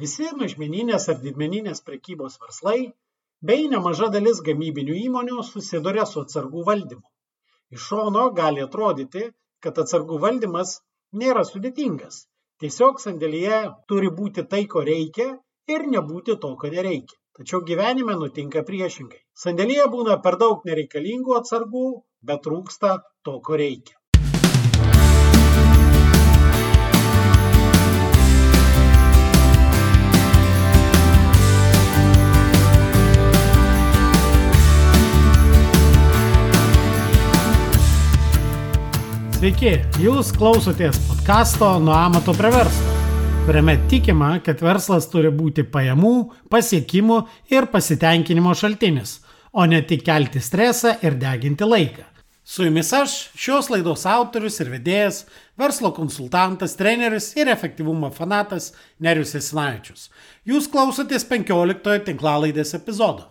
Visi mažmeninės ar didmeninės prekybos verslai bei nemaža dalis gamybinių įmonių susiduria su atsargų valdymu. Iš šono gali atrodyti, kad atsargų valdymas nėra sudėtingas. Tiesiog sandėlyje turi būti tai, ko reikia ir nebūti to, ko nereikia. Tačiau gyvenime nutinka priešingai. Sandėlyje būna per daug nereikalingų atsargų, bet trūksta to, ko reikia. Sveiki, jūs klausotės podkasto Nuo amato prie verslo, kuriame tikima, kad verslas turi būti pajamų, pasiekimų ir pasitenkinimo šaltinis, o ne tik kelti stresą ir deginti laiką. Su jumis aš, šios laidos autorius ir vedėjas, verslo konsultantas, treneris ir efektyvumo fanatas Nerius Esinavičius. Jūs klausotės 15 tinklalaidės epizodo.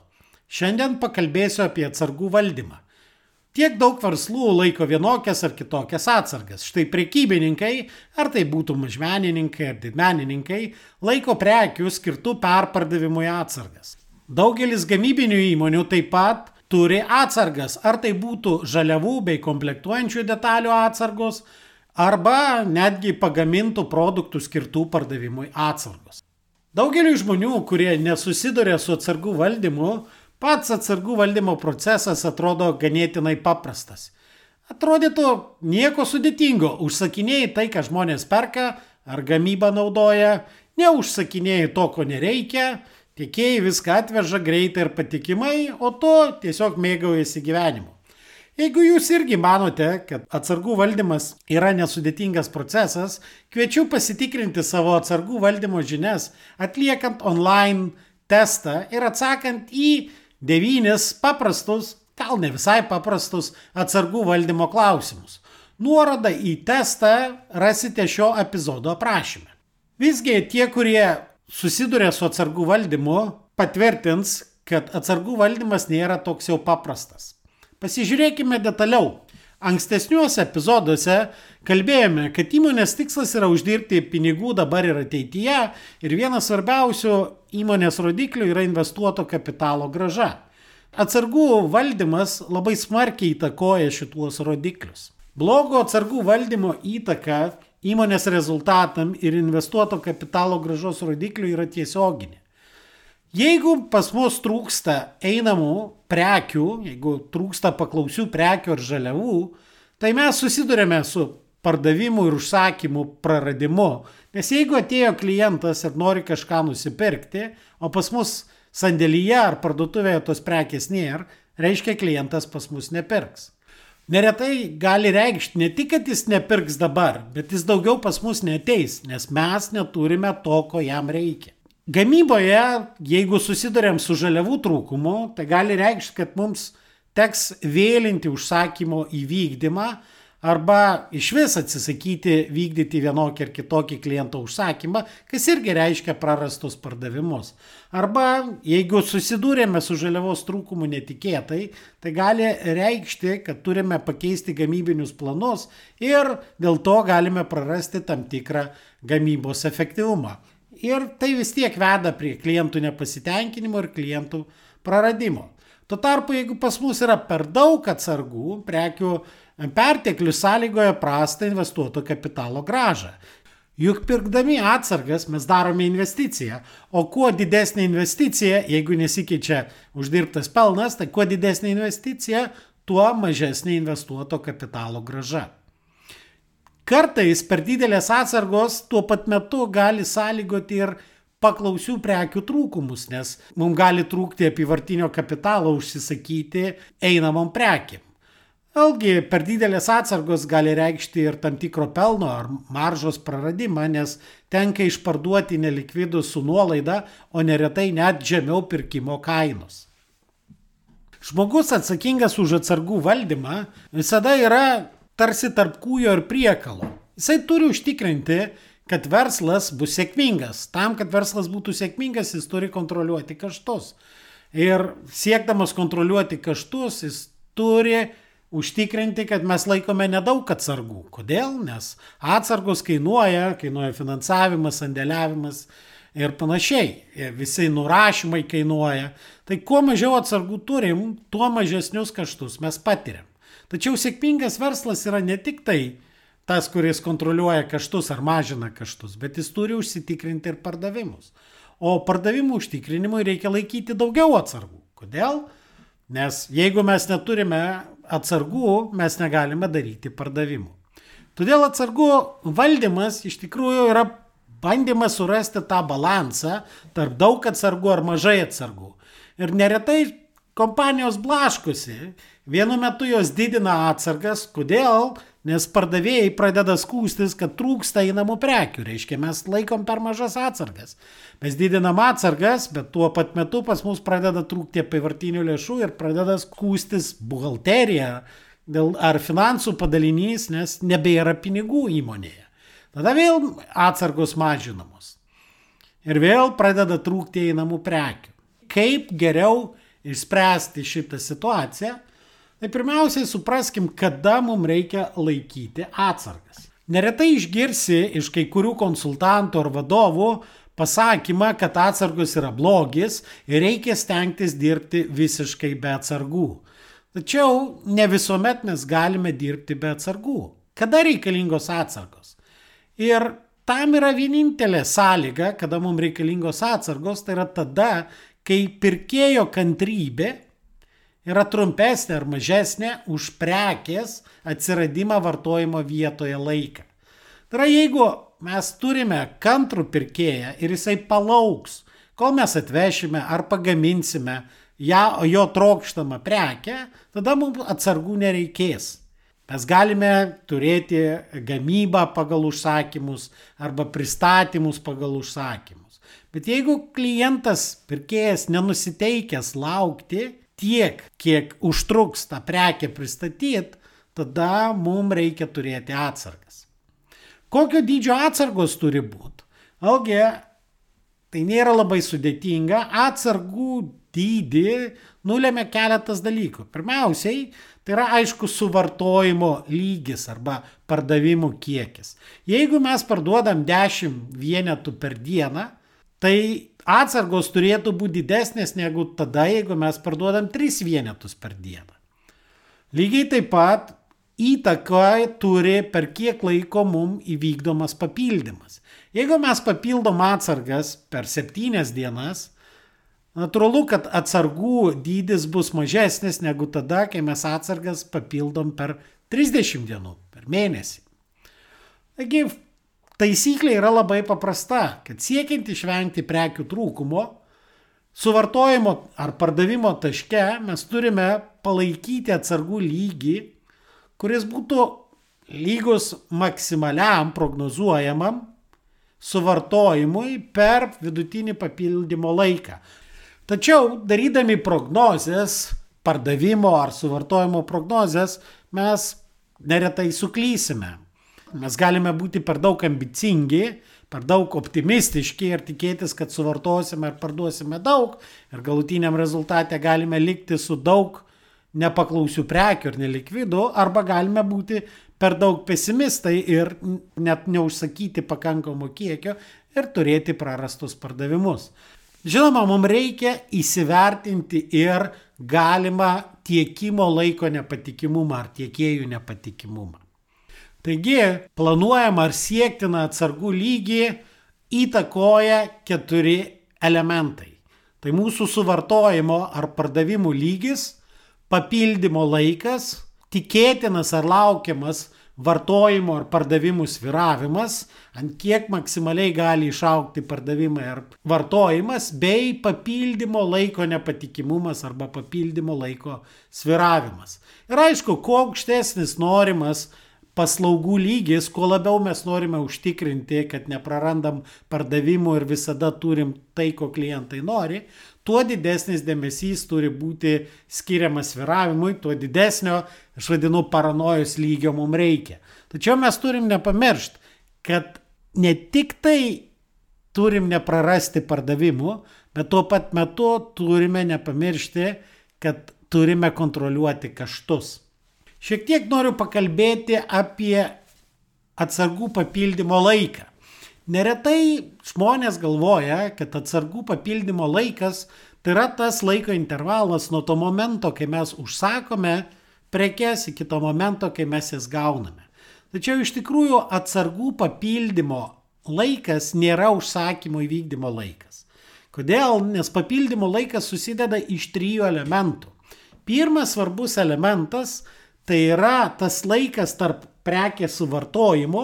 Šiandien pakalbėsiu apie atsargų valdymą Tiek daug verslų laiko vienokias ar kitokias atsargas. Štai prekybininkai, ar tai būtų mažmenininkai ar didmenininkai, laiko prekių skirtų perpardavimui atsargas. Daugelis gamybinių įmonių taip pat turi atsargas, ar tai būtų žaliavų bei komplektuojančių detalių atsargos, arba netgi pagamintų produktų skirtų pardavimui atsargos. Daugeliu žmonių, kurie nesusiduria su atsargų valdymu, Pats atsargų valdymo procesas atrodo ganėtinai paprastas. Atrodytų nieko sudėtingo, užsakinėjai tai, ką žmonės perka ar gamybą naudoja, neužsakinėjai to, ko nereikia, tiekėjai viską atveža greitai ir patikimai, o to tiesiog mėgaujasi gyvenimu. Jeigu jūs irgi manote, kad atsargų valdymas yra nesudėtingas procesas, kviečiu pasitikrinti savo atsargų valdymo žinias, atliekant online testą ir atsakant į devynis paprastus, gal ne visai paprastus atsargų valdymo klausimus. Nuorodą į testą rasite šio epizodo aprašyme. Visgi tie, kurie susiduria su atsargų valdymu, patvirtins, kad atsargų valdymas nėra toks jau paprastas. Pasižiūrėkime detaliau. Ankstesniuose epizoduose kalbėjome, kad įmonės tikslas yra uždirbti pinigų dabar ir ateityje ir vienas svarbiausių įmonės rodiklių yra investuoto kapitalo graža. Atsargų valdymas labai smarkiai įtakoja šituos rodiklius. Blogo atsargų valdymo įtaka įmonės rezultatam ir investuoto kapitalo gražos rodiklių yra tiesioginė. Jeigu pas mus trūksta einamų prekių, jeigu trūksta paklausių prekių ar žaliavų, tai mes susidurėme su pardavimų ir užsakymų praradimu. Nes jeigu atėjo klientas ir nori kažką nusipirkti, o pas mus sandėlyje ar parduotuvėje tos prekės nėra, reiškia klientas pas mus nepirks. Neretai gali reikšti ne tik, kad jis nepirks dabar, bet jis daugiau pas mus neteis, nes mes neturime to, ko jam reikia. Gamyboje, jeigu susidurėm su žaliavų trūkumu, tai gali reikšti, kad mums teks vėlinti užsakymo įvykdymą arba iš vis atsisakyti vykdyti vienokį ar kitokį kliento užsakymą, kas irgi reiškia prarastus pardavimus. Arba jeigu susidūrėme su žaliavos trūkumu netikėtai, tai gali reikšti, kad turime pakeisti gamybinius planus ir dėl to galime prarasti tam tikrą gamybos efektyvumą ir tai vis tiek veda prie klientų nepasitenkinimo ir klientų praradimo. Tuo tarpu, jeigu pas mus yra per daug atsargų, prekių perteklius sąlygoja prastą investuoto kapitalo gražą. Juk pirkdami atsargas mes darome investiciją, o kuo didesnė investicija, jeigu nesikeičia uždirbtas pelnas, tai kuo didesnė investicija, tuo mažesnė investuoto kapitalo graža. Kartais per didelės atsargos tuo pat metu gali sąlygoti ir paklausių prekių trūkumus, nes mums gali trūkti apivartinio kapitalo užsisakyti einamom prekiam. Vėlgi, per didelės atsargos gali reikšti ir tam tikro pelno ar maržos praradimą, nes tenka išparduoti nelikvidus su nuolaida, o neretai net žemiau pirkimo kainos. Žmogus atsakingas už atsargų valdymą visada yra tarsi tarp kūjo ir priekalo. Jisai turi užtikrinti, kad verslas bus sėkmingas. Tam, kad verslas būtų sėkmingas, jis turi kontroliuoti kaštus. Ir siekdamas kontroliuoti kaštus, jis turi užtikrinti, kad mes laikome nedaug atsargų. Kodėl? Nes atsargos kainuoja, kainuoja finansavimas, sandėliavimas, ir panašiai. Visi nurašymai kainuoja. Tai kuo mažiau atsargų turim, tuo mažesnius kaštus mes patiriam. Tačiau sėkmingas verslas yra ne tik tai tas, kuris kontroliuoja kaštus ar mažina kaštus, bet jis turi užsitikrinti ir pardavimus. O pardavimų užtikrinimui reikia laikyti daugiau atsargų. Kodėl? Nes jeigu mes neturime atsargų, mes negalime daryti pardavimų. Todėl atsargų valdymas iš tikrųjų yra bandymas surasti tą balansą tarp daug atsargų ar mažai atsargų. Ir neretai kompanijos blaškosi. Vienu metu jos didina atsargas. Kodėl? Nes pardavėjai pradeda skūstis, kad trūksta įnamų prekių. Reiškia, mes laikom per mažas atsargas. Mes didinam atsargas, bet tuo pat metu pas mus pradeda trūkti apivartinių lėšų ir pradeda skūstis buhalterija ar finansų padalinys, nes nebėra pinigų įmonėje. Tada vėl atsargos mažinamos. Ir vėl pradeda trūkti einamų prekių. Kaip geriau išspręsti šitą situaciją, tai pirmiausiai supraskim, kada mums reikia laikyti atsargas. Neretai išgirsi iš kai kurių konsultantų ar vadovų pasakymą, kad atsargos yra blogis ir reikia stengtis dirbti visiškai be atsargų. Tačiau ne visuomet mes galime dirbti be atsargų. Kada reikalingos atsargos? Ir tam yra vienintelė sąlyga, kada mums reikalingos atsargos, tai yra tada, kai pirkėjo kantrybė yra trumpesnė ar mažesnė už prekės atsiradimą vartojimo vietoje laiką. Tai yra, jeigu mes turime kantrų pirkėją ir jisai palauks, kol mes atvešime ar pagaminsime ją, jo trokštamą prekę, tada mums atsargų nereikės. Mes galime turėti gamybą pagal užsakymus arba pristatymus pagal užsakymus. Bet jeigu klientas, pirkėjas nenusiteikęs laukti tiek, kiek užtruks tą prekę pristatyti, tada mums reikia turėti atsargas. Kokio dydžio atsargos turi būti? Algi, tai nėra labai sudėtinga, atsargų dydį nulėmė keletas dalykų. Pirmiausiai, tai yra aišku suvartojimo lygis arba pardavimų kiekis. Jeigu mes parduodam 10 vienetų per dieną, tai atsargos turėtų būti didesnės negu tada, jeigu mes parduodam 3 vienetus per dieną. Lygiai taip pat įtaką turi per kiek laiko mums įvykdomas papildymas. Jeigu mes papildom atsargas per 7 dienas, natūralu, kad atsargų dydis bus mažesnis negu tada, kai mes atsargas papildom per 30 dienų, per mėnesį. Taigi Taisyklė yra labai paprasta, kad siekiant išvengti prekių trūkumo, suvartojimo ar pardavimo taške mes turime palaikyti atsargų lygį, kuris būtų lygus maksimaliam prognozuojamam suvartojimui per vidutinį papildymo laiką. Tačiau darydami prognozes, pardavimo ar suvartojimo prognozes, mes neretai suklysime. Mes galime būti per daug ambicingi, per daug optimistiški ir tikėtis, kad suvartosime ir parduosime daug ir galutiniam rezultate galime likti su daug nepaklausių prekių ir nelikvidų, arba galime būti per daug pesimistai ir net neužsakyti pakankamo kiekio ir turėti prarastus pardavimus. Žinoma, mums reikia įsivertinti ir galimą tiekimo laiko nepatikimumą ar tiekėjų nepatikimumą. Taigi, planuojama ar siektina atsargų lygį įtakoja keturi elementai. Tai mūsų suvartojimo ar pardavimų lygis, papildymo laikas, tikėtinas ar laukiamas vartojimo ar pardavimų sviravimas, ant kiek maksimaliai gali išaukti pardavimai ar vartojimas, bei papildymo laiko nepatikimumas arba papildymo laiko sviravimas. Ir aišku, kuo aukštesnis norimas paslaugų lygis, kuo labiau mes norime užtikrinti, kad neprarandam pardavimų ir visada turim tai, ko klientai nori, tuo didesnis dėmesys turi būti skiriamas viravimui, tuo didesnio, aš vadinu, paranojos lygio mums reikia. Tačiau mes turim nepamiršti, kad ne tik tai turim neprarasti pardavimų, bet tuo pat metu turime nepamiršti, kad turime kontroliuoti kaštus. Šiek tiek noriu pakalbėti apie atsargų papildymo laiką. Neretai žmonės galvoja, kad atsargų papildymo laikas tai yra tas laiko intervalas nuo to momento, kai mes užsakome prekes iki to momento, kai mes jas gauname. Tačiau iš tikrųjų atsargų papildymo laikas nėra užsakymo įvykdymo laikas. Kodėl? Nes papildymo laikas susideda iš trijų elementų. Pirmas svarbus elementas tai yra tas laikas tarp prekės suvartojimo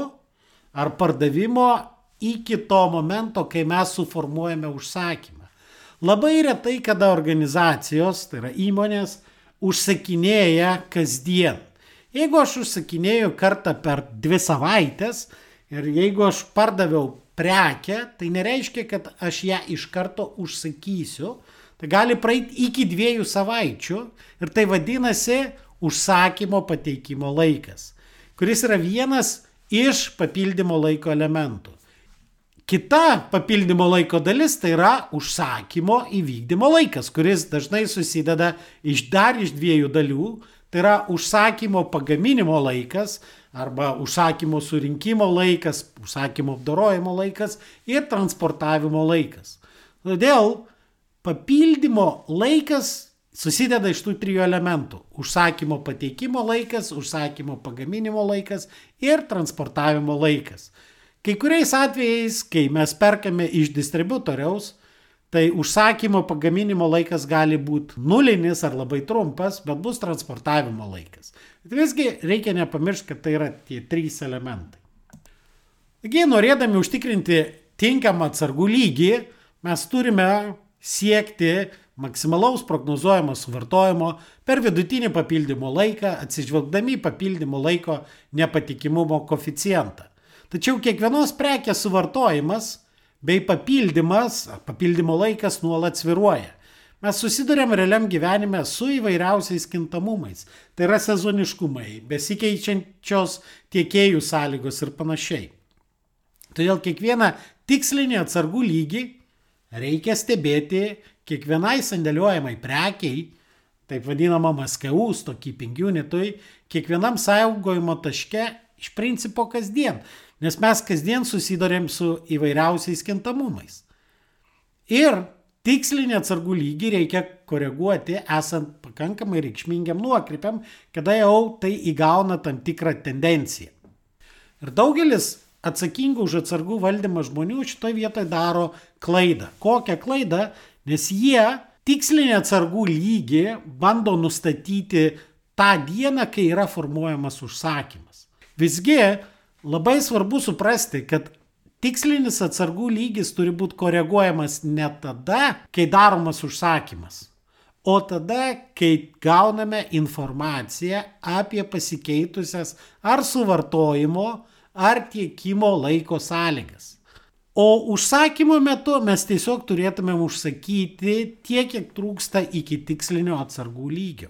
ar pardavimo iki to momento, kai mes suformuojame užsakymą. Labai retai, kada organizacijos, tai yra įmonės, užsakinėja kasdien. Jeigu aš užsakinėjau kartą per dvi savaitės ir jeigu aš pardaviau prekę, tai nereiškia, kad aš ją iš karto užsakysiu. Tai gali praeiti iki dviejų savaičių ir tai vadinasi užsakymo pateikimo laikas, kuris yra vienas iš papildymo laiko elementų. Kita papildymo laiko dalis tai yra užsakymo įvykdymo laikas, kuris dažnai susideda iš dar iš dviejų dalių. Tai yra užsakymo pagaminimo laikas arba užsakymo surinkimo laikas, užsakymo apdorojimo laikas ir transportavimo laikas. Todėl papildymo laikas susideda iš tų trijų elementų - užsakymo pateikimo laikas, užsakymo pagaminimo laikas ir transportavimo laikas. Kai kuriais atvejais, kai mes perkame iš distributoriaus, tai užsakymo pagaminimo laikas gali būti nulinis ar labai trumpas, bet bus transportavimo laikas. Bet visgi reikia nepamiršti, kad tai yra tie trys elementai. Taigi, norėdami užtikrinti tinkamą atsargų lygį, mes turime siekti maksimalaus prognozuojamo suvartojimo per vidutinį papildymo laiką, atsižvelgdami papildymo laiko nepatikimumo koficijantą. Tačiau kiekvienos prekės suvartojimas bei papildymas, papildymo laikas nuolat sviruoja. Mes susidurėm realiam gyvenime su įvairiausiais kintamumais. Tai yra sezoniškumai, besikeičiančios tiekėjų sąlygos ir panašiai. Todėl kiekvieną tikslinį atsargų lygį reikia stebėti kiekvienai sandėliuojamai prekiai, taip vadinamam SKU, stokeeping unitui, kiekvienam saugojimo taške iš principo kasdien. Nes mes kasdien susidurėm su įvairiausiais kintamumais. Ir tikslinį atsargų lygį reikia koreguoti esant pakankamai reikšmingiam nuokrypiam, kada jau tai įgauna tam tikrą tendenciją. Ir daugelis atsakingų už atsargų valdymą žmonių šitoje vietoje daro klaidą. Kokią klaidą? Nes jie tikslinį atsargų lygį bando nustatyti tą dieną, kai yra formuojamas užsakymas. Visgi Labai svarbu suprasti, kad tikslinis atsargų lygis turi būti koreguojamas ne tada, kai daromas užsakymas, o tada, kai gauname informaciją apie pasikeitusias ar suvartojimo, ar tiekimo laiko sąlygas. O užsakymo metu mes tiesiog turėtumėm užsakyti tiek, kiek trūksta iki tikslinio atsargų lygio.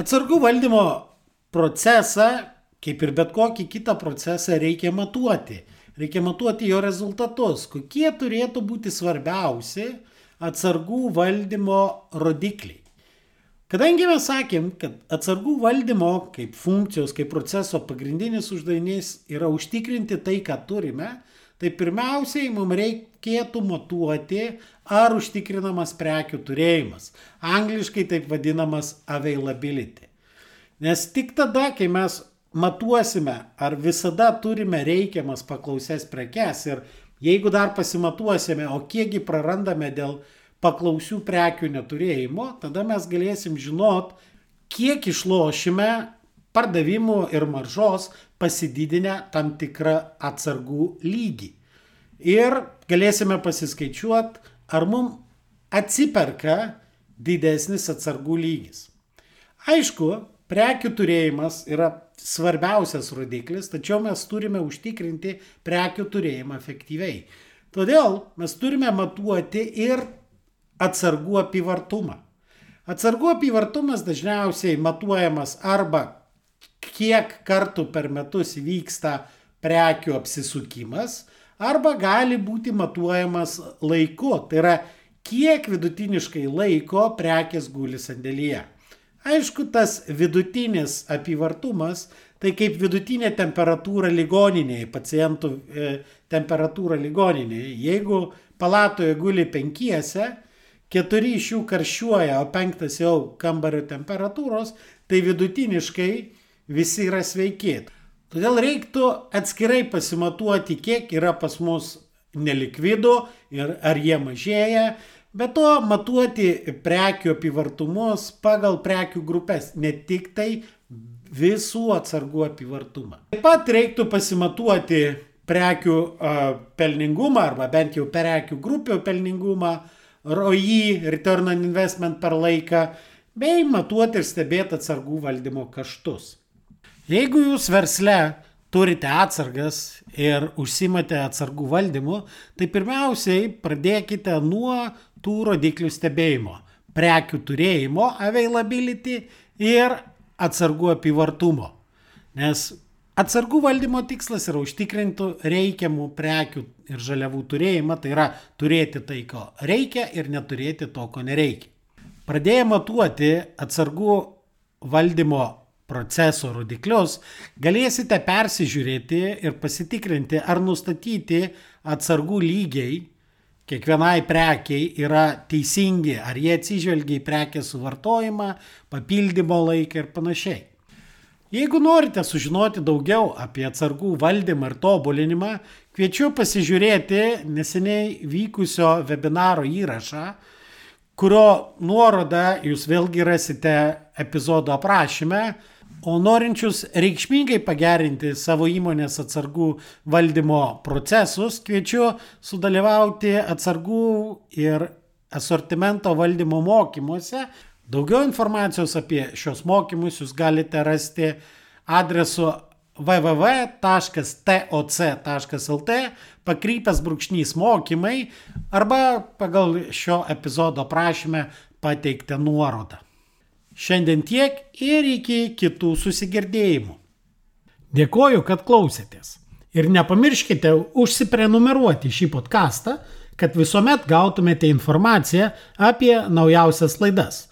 Atsargų valdymo procesą Kaip ir bet kokį kitą procesą reikia matuoti. Reikia matuoti jo rezultatus. Kokie turėtų būti svarbiausi atsargų valdymo rodikliai. Kadangi mes sakėm, kad atsargų valdymo kaip funkcijos, kaip proceso pagrindinis uždavinys yra užtikrinti tai, ką turime, tai pirmiausiai mums reikėtų matuoti, ar užtikrinamas prekių turėjimas. Angliškai taip vadinamas availability. Nes tik tada, kai mes matuosime, ar visada turime reikiamas paklausės prekes ir jeigu dar pasimatuosime, o kiekgi prarandame dėl paklausių prekių neturėjimo, tada mes galėsim žinot, kiek išlošime pardavimų ir maržos pasididinę tam tikrą atsargų lygį. Ir galėsime pasiskaičiuoti, ar mums atsiperka didesnis atsargų lygis. Aišku, Prekių turėjimas yra svarbiausias rodiklis, tačiau mes turime užtikrinti prekių turėjimą efektyviai. Todėl mes turime matuoti ir atsargų apyvartumą. Atsargų apyvartumas dažniausiai matuojamas arba kiek kartų per metus vyksta prekių apsisukimas, arba gali būti matuojamas laiku, tai yra kiek vidutiniškai laiko prekės guli sandėlyje. Aišku, tas vidutinis apyvartumas, tai kaip vidutinė temperatūra ligoninėje, pacientų e, temperatūra ligoninėje. Jeigu palatoje guli penkiese, keturi iš jų karščiuoja, o penktas jau kambario temperatūros, tai vidutiniškai visi yra sveiki. Todėl reiktų atskirai pasimatuoti, kiek yra pas mus nelikvidų ir ar jie mažėja, Be to, matuoti prekių apyvartumus pagal prekių grupės, ne tik tai visų atsargų apyvartumą. Taip pat reiktų pasimatuoti prekių pelningumą arba bent jau prekių grupių pelningumą, ROI, Return on Investment per laiką, bei matuoti ir stebėti atsargų valdymo kaštus. Jeigu jūs versle turite atsargas ir užsimate atsargų valdymu, tai pirmiausiai pradėkite nuo tų rodiklių stebėjimo - prekių turėjimo, availability ir atsargų apyvartumo. Nes atsargų valdymo tikslas yra užtikrinti reikiamų prekių ir žaliavų turėjimą, tai yra turėti tai, ko reikia ir neturėti to, ko nereikia. Pradėję matuoti atsargų valdymo proceso rodiklius, galėsite persižiūrėti ir pasitikrinti, ar nustatyti atsargų lygiai kiekvienai prekiai yra teisingi, ar jie atsižvelgia į prekės suvartojimą, papildymo laiką ir panašiai. Jeigu norite sužinoti daugiau apie atsargų valdymą ir tobulinimą, kviečiu pasižiūrėti neseniai vykusio webinaro įrašą, kurio nuorodą jūs vėlgi rasite epizodo aprašyme O norinčius reikšmingai pagerinti savo įmonės atsargų valdymo procesus, kviečiu sudalyvauti atsargų ir asortimento valdymo mokymuose. Daugiau informacijos apie šios mokymus jūs galite rasti adresu www.toc.lt pakrypęs brūkšnys mokymai arba pagal šio epizodo prašymę pateiktą nuorodą. Šiandien tiek ir iki kitų susigirdėjimų. Dėkoju, kad klausėtės. Ir nepamirškite užsiprenumeruoti šį podcastą, kad visuomet gautumėte informaciją apie naujausias laidas.